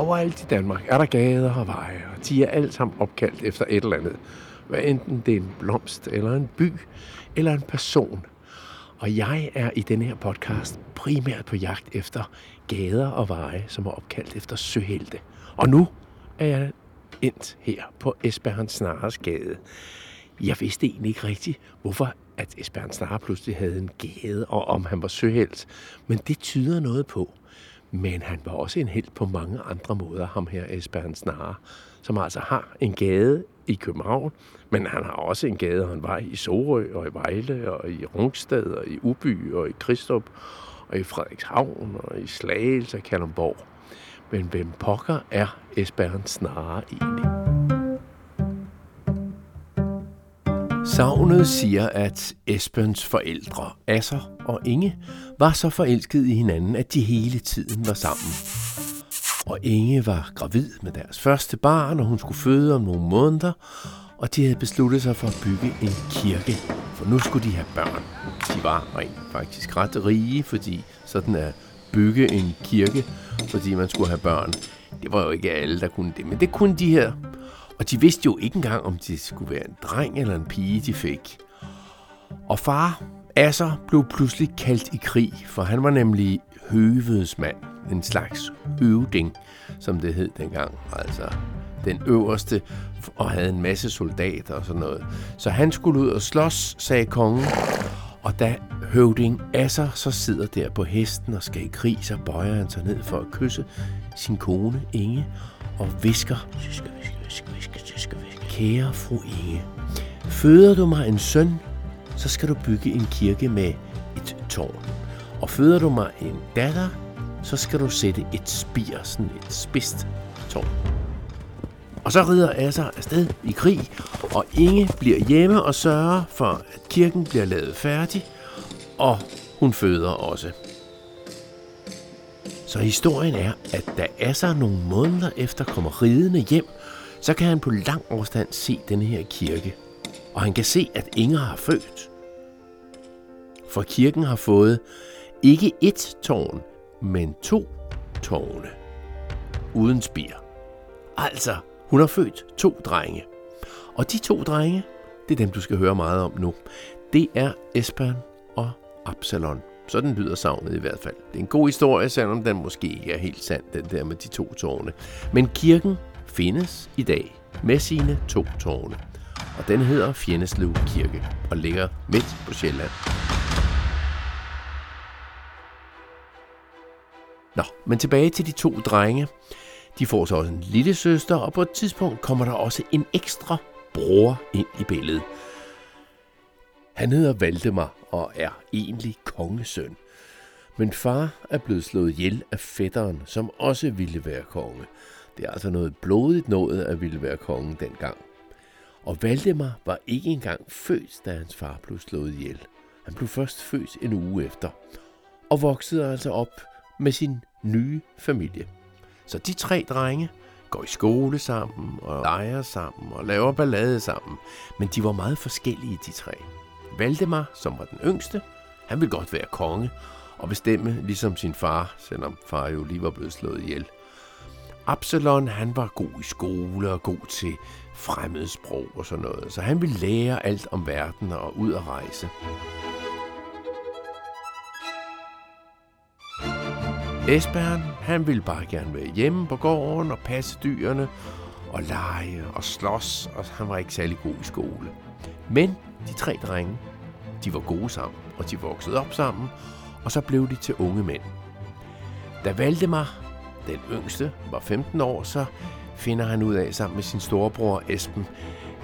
Overalt i Danmark er der gader og veje, og de er alt sammen opkaldt efter et eller andet. Hvad enten det er en blomst, eller en by, eller en person. Og jeg er i denne her podcast primært på jagt efter gader og veje, som er opkaldt efter søhelte. Og nu er jeg endt her på Esbern Snares gade. Jeg vidste egentlig ikke rigtigt, hvorfor at Esbern Snare pludselig havde en gade, og om han var søhelt. Men det tyder noget på. Men han var også en held på mange andre måder, ham her Esbern Snare, som altså har en gade i København, men han har også en gade og en vej i Sorø og i Vejle og i Rungsted og i Uby og i Kristrup og i Frederikshavn og i Slagelse og Kalundborg. Men hvem pokker er Esbern Snare egentlig? Savnet siger, at Esbens forældre, Asser og Inge, var så forelskede i hinanden, at de hele tiden var sammen. Og Inge var gravid med deres første barn, og hun skulle føde om nogle måneder, og de havde besluttet sig for at bygge en kirke, for nu skulle de have børn. De var rent faktisk ret rige, fordi sådan at bygge en kirke, fordi man skulle have børn, det var jo ikke alle, der kunne det, men det kunne de her og de vidste jo ikke engang, om det skulle være en dreng eller en pige, de fik. Og far, Asser, blev pludselig kaldt i krig, for han var nemlig høvedsmand, en slags øvding, som det hed dengang. Altså den øverste, og havde en masse soldater og sådan noget. Så han skulle ud og slås, sagde kongen. Og da høvding Asser så sidder der på hesten og skal i krig, så bøjer han sig ned for at kysse sin kone Inge og visker, Kære fru Inge, føder du mig en søn, så skal du bygge en kirke med et tårn. Og føder du mig en datter, så skal du sætte et spir, sådan et spidst tårn. Og så rider Asser afsted i krig, og Inge bliver hjemme og sørger for, at kirken bliver lavet færdig, og hun føder også. Så historien er, at da Asser nogle måneder efter kommer ridende hjem, så kan han på lang afstand se denne her kirke. Og han kan se, at Inger har født. For kirken har fået ikke ét tårn, men to tårne. Uden spir. Altså, hun har født to drenge. Og de to drenge, det er dem, du skal høre meget om nu. Det er Esbern og Absalon. Sådan lyder savnet i hvert fald. Det er en god historie, selvom den måske ikke er helt sand, den der med de to tårne. Men kirken findes i dag med sine to tårne. Og den hedder Fjenneslev Kirke og ligger midt på Sjælland. Nå, men tilbage til de to drenge. De får så også en lille søster, og på et tidspunkt kommer der også en ekstra bror ind i billedet. Han hedder Valdemar og er egentlig kongesøn. Men far er blevet slået ihjel af fætteren, som også ville være konge. Det er altså noget blodigt noget at ville være kongen dengang. Og Valdemar var ikke engang født, da hans far blev slået ihjel. Han blev først født en uge efter, og voksede altså op med sin nye familie. Så de tre drenge går i skole sammen og leger sammen og laver ballade sammen, men de var meget forskellige, de tre. Valdemar, som var den yngste, han ville godt være konge og bestemme ligesom sin far, selvom far jo lige var blevet slået ihjel. Absalon, han var god i skole og god til fremmedsprog og sådan noget, så han ville lære alt om verden og ud at rejse. Esbern, han ville bare gerne være hjemme på gården og passe dyrene og lege og slås, og han var ikke særlig god i skole. Men de tre drenge, de var gode sammen, og de voksede op sammen, og så blev de til unge mænd. Da Valdemar, den yngste, var 15 år, så finder han ud af sammen med sin storebror Esben,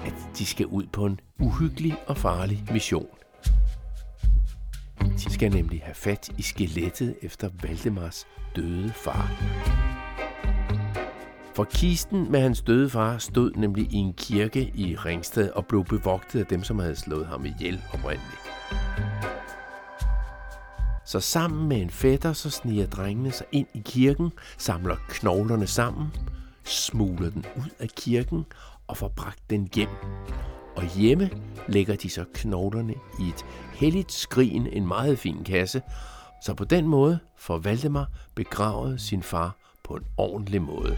at de skal ud på en uhyggelig og farlig mission. De skal nemlig have fat i skelettet efter Valdemars døde far. For kisten med hans døde far stod nemlig i en kirke i Ringsted og blev bevogtet af dem, som havde slået ham ihjel oprindeligt. Så sammen med en fætter, så sniger drengene sig ind i kirken, samler knoglerne sammen, smugler den ud af kirken og får bragt den hjem. Og hjemme lægger de så knoglerne i et helligt skrin, en meget fin kasse, så på den måde får Valdemar begravet sin far på en ordentlig måde.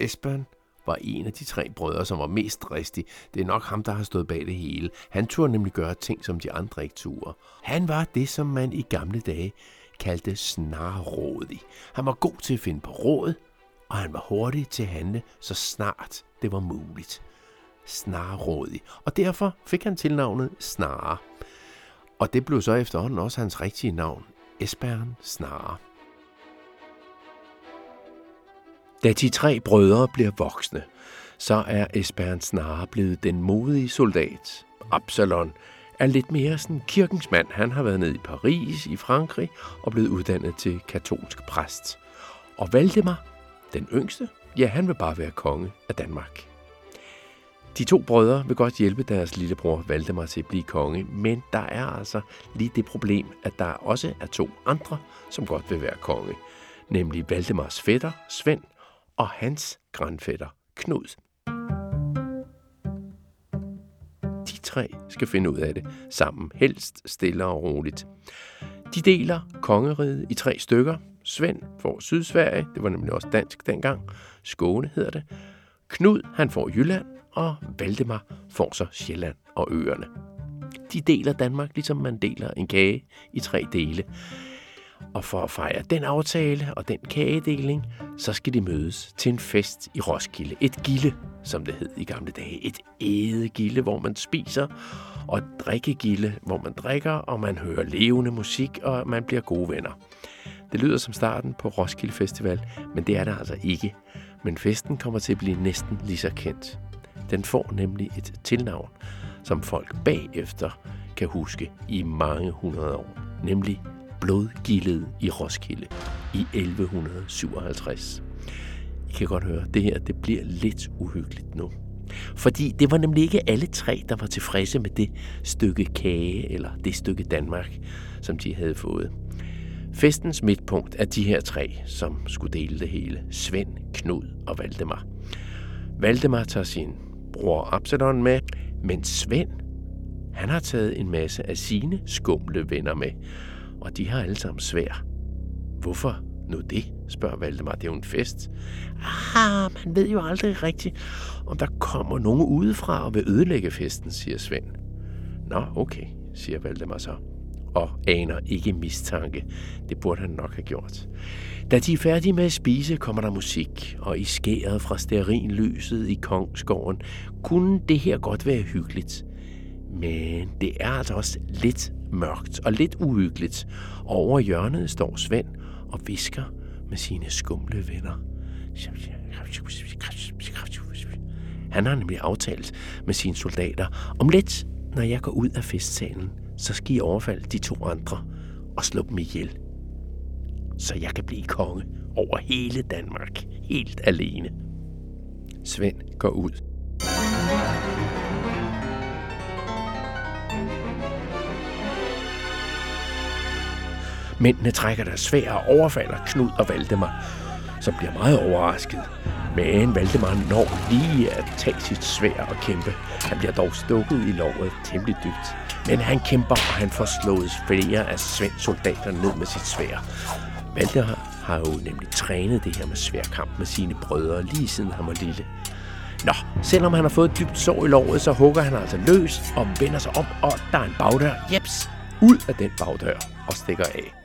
Esbern var en af de tre brødre, som var mest dristig. Det er nok ham, der har stået bag det hele. Han turde nemlig gøre ting, som de andre ikke turde. Han var det, som man i gamle dage kaldte snarrådig. Han var god til at finde på råd, og han var hurtig til at handle, så snart det var muligt. Snarrådig. Og derfor fik han tilnavnet Snare. Og det blev så efterhånden også hans rigtige navn, Esbern Snare. Da de tre brødre bliver voksne, så er Esbern snarere blevet den modige soldat. Absalon er lidt mere sådan kirkens mand. Han har været nede i Paris i Frankrig og blevet uddannet til katolsk præst. Og Valdemar, den yngste, ja, han vil bare være konge af Danmark. De to brødre vil godt hjælpe deres lillebror Valdemar til at blive konge, men der er altså lige det problem, at der også er to andre, som godt vil være konge, nemlig Valdemars fætter, Svend, og hans grandfætter, Knud. De tre skal finde ud af det sammen, helst stille og roligt. De deler kongeriget i tre stykker. Svend får Sydsverige, det var nemlig også dansk dengang. Skåne hedder det. Knud, han får Jylland, og Valdemar får så Sjælland og øerne. De deler Danmark, ligesom man deler en kage i tre dele. Og for at fejre den aftale og den kagedeling, så skal de mødes til en fest i Roskilde. Et gilde, som det hed i gamle dage. Et ædegilde, hvor man spiser, og et drikkegilde, hvor man drikker, og man hører levende musik, og man bliver gode venner. Det lyder som starten på Roskilde Festival, men det er det altså ikke. Men festen kommer til at blive næsten lige så kendt. Den får nemlig et tilnavn, som folk bagefter kan huske i mange hundrede år, nemlig blodgildet i Roskilde i 1157. I kan godt høre, det her det bliver lidt uhyggeligt nu. Fordi det var nemlig ikke alle tre, der var tilfredse med det stykke kage eller det stykke Danmark, som de havde fået. Festens midtpunkt er de her tre, som skulle dele det hele. Svend, Knud og Valdemar. Valdemar tager sin bror Absalon med, men Svend, han har taget en masse af sine skumle venner med og de har alle sammen svær. Hvorfor nu det, spørger Valdemar. Det er jo en fest. Ah, man ved jo aldrig rigtigt, om der kommer nogen udefra og vil ødelægge festen, siger Svend. Nå, okay, siger Valdemar så og aner ikke mistanke. Det burde han nok have gjort. Da de er færdige med at spise, kommer der musik, og i skæret fra stearinlyset i Kongsgården kunne det her godt være hyggeligt. Men det er altså også lidt mørkt og lidt uhyggeligt. Over hjørnet står Svend og visker med sine skumle venner. Han har nemlig aftalt med sine soldater, om lidt, når jeg går ud af festsalen, så skal I overfalde de to andre og slå dem ihjel. Så jeg kan blive konge over hele Danmark, helt alene. Svend går ud. Mændene trækker deres svær og overfalder Knud og Valdemar, som bliver meget overrasket. Men Valdemar når lige at tage sit svær og kæmpe. Han bliver dog stukket i lovet temmelig dybt. Men han kæmper, og han får slået flere af Svends soldater ned med sit svær. Valdemar har jo nemlig trænet det her med sværkamp med sine brødre lige siden han var lille. Nå, selvom han har fået et dybt sår i lovet, så hugger han altså løs og vender sig om, og der er en bagdør. Jeps, ud af den bagdør og stikker af.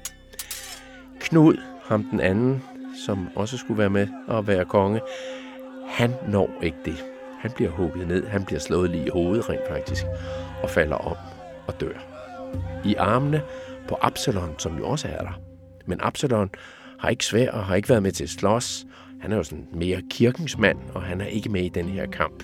Knud, ham den anden, som også skulle være med og være konge, han når ikke det. Han bliver hugget ned, han bliver slået lige i hovedet rent faktisk, og falder om og dør. I armene på Absalon, som jo også er der. Men Absalon har ikke svær og har ikke været med til at slås. Han er jo sådan mere kirkens mand, og han er ikke med i den her kamp.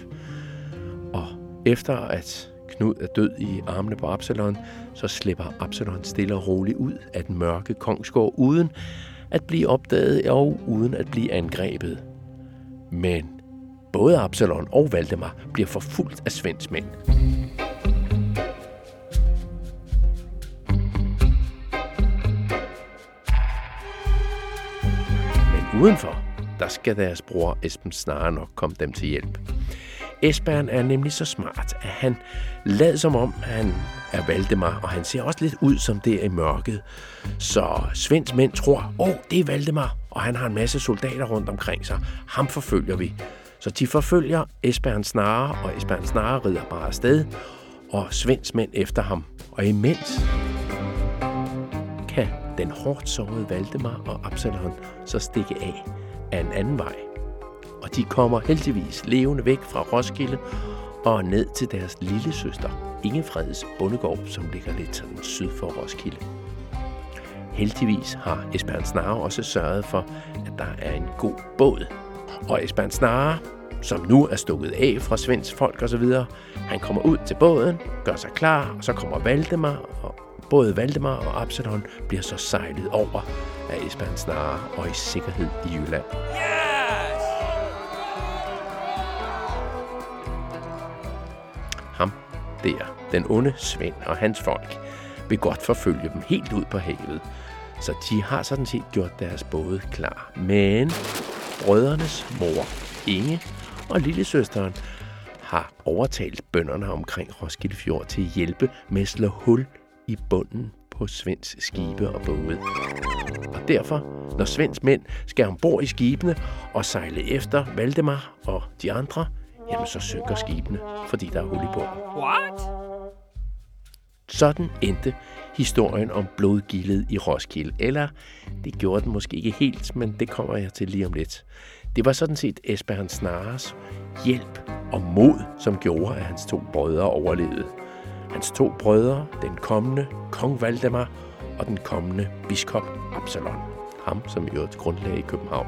Og efter at Knud er død i armene på Absalon, så slipper Absalon stille og roligt ud af den mørke kongsgård, uden at blive opdaget og uden at blive angrebet. Men både Absalon og Valdemar bliver forfulgt af Svends mænd. Men udenfor, der skal deres bror Esben snarere nok komme dem til hjælp. Esbern er nemlig så smart, at han lader som om, han er Valdemar, og han ser også lidt ud som det i mørket. Så Svends mænd tror, åh, oh, det er Valdemar, og han har en masse soldater rundt omkring sig. Ham forfølger vi. Så de forfølger Esbern Snare, og Esbern Snare rider bare afsted, og Svends mænd efter ham. Og imens kan den hårdt sårede Valdemar og Absalon så stikke af af en anden vej. Og de kommer heldigvis levende væk fra Roskilde og ned til deres lille søster, Ingefreds bondegård, som ligger lidt sådan syd for Roskilde. Heldigvis har Esbern Snare også sørget for, at der er en god båd. Og Esbern Snare, som nu er stukket af fra Svends folk osv., han kommer ud til båden, gør sig klar, og så kommer Valdemar, og både Valdemar og Absalon bliver så sejlet over af Esbern Snare og i sikkerhed i Jylland. Yeah! Ham der, den onde Svend og hans folk, vil godt forfølge dem helt ud på havet, så de har sådan set gjort deres både klar. Men brødrenes mor, Inge, og lillesøsteren har overtalt bønderne omkring Roskilde Fjord til at hjælpe med at slå hul i bunden på Svends skibe og både. Og derfor, når Svends mænd skal ombord i skibene og sejle efter Valdemar og de andre, jamen så synker skibene, fordi der er hul i bunden. What? Sådan endte historien om blodgildet i Roskilde. Eller det gjorde den måske ikke helt, men det kommer jeg til lige om lidt. Det var sådan set Esbern Snares hjælp og mod, som gjorde, at hans to brødre overlevede. Hans to brødre, den kommende kong Valdemar og den kommende biskop Absalon. Ham, som i øvrigt grundlagde i København.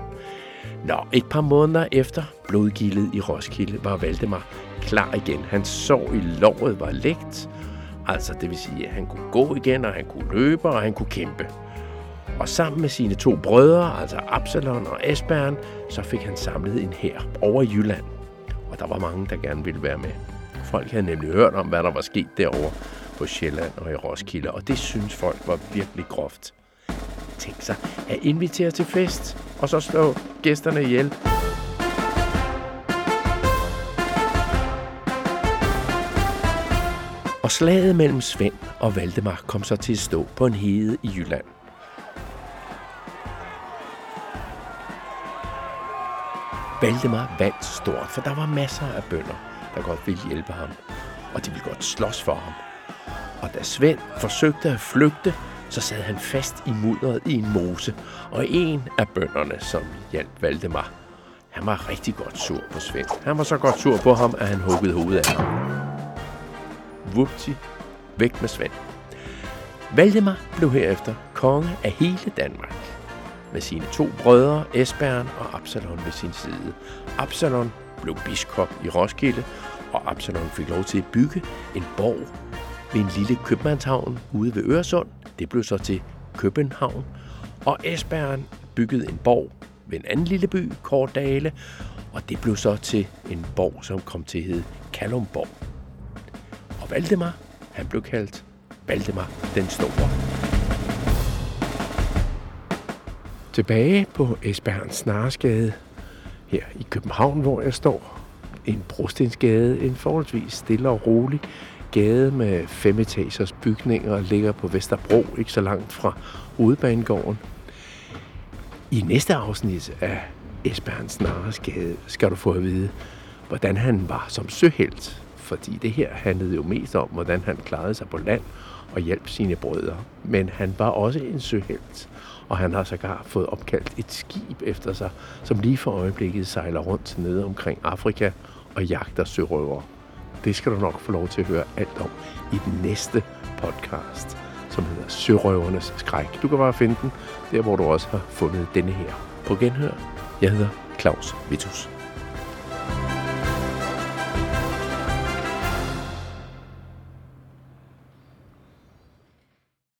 Nå, et par måneder efter blodgildet i Roskilde var Valdemar klar igen. Hans sår i låret var lægt, altså det vil sige, at han kunne gå igen, og han kunne løbe, og han kunne kæmpe. Og sammen med sine to brødre, altså Absalon og Esbern, så fik han samlet en hær over Jylland. Og der var mange, der gerne ville være med. Folk havde nemlig hørt om, hvad der var sket derovre på Sjælland og i Roskilde, og det synes folk var virkelig groft. Tænk sig at invitere til fest, og så slå gæsterne ihjel. Og slaget mellem Svend og Valdemar kom så til at stå på en hede i Jylland. Valdemar vandt stort, for der var masser af bønder, der godt ville hjælpe ham, og de ville godt slås for ham. Og da Svend forsøgte at flygte, så sad han fast i mudderet i en mose, og en af bønderne, som hjalp Valdemar, han var rigtig godt sur på Svend. Han var så godt sur på ham, at han huggede hovedet af ham. Vupti, væk med Svend. Valdemar blev herefter konge af hele Danmark med sine to brødre, Esbern og Absalon ved sin side. Absalon blev biskop i Roskilde, og Absalon fik lov til at bygge en borg ved en lille købmandshavn ude ved Øresund. Det blev så til København. Og Esbern byggede en borg ved en anden lille by, Kordale, og det blev så til en borg, som kom til at hedde Kalumborg. Og Valdemar, han blev kaldt Valdemar den Store. Tilbage på Esbern Snaresgade, her i København, hvor jeg står. En brostensgade, en forholdsvis stille og rolig gade med fem etagers bygninger, ligger på Vesterbro, ikke så langt fra hovedbanegården. I næste afsnit af Esbern Snaresgade skal du få at vide, hvordan han var som søhelt. Fordi det her handlede jo mest om, hvordan han klarede sig på land og hjalp sine brødre. Men han var også en søhelt og han har sågar fået opkaldt et skib efter sig, som lige for øjeblikket sejler rundt nede omkring Afrika og jagter sørøvere. Det skal du nok få lov til at høre alt om i den næste podcast, som hedder Sørøvernes Skræk. Du kan bare finde den der, hvor du også har fundet denne her. På genhør. Jeg hedder Claus Vitus.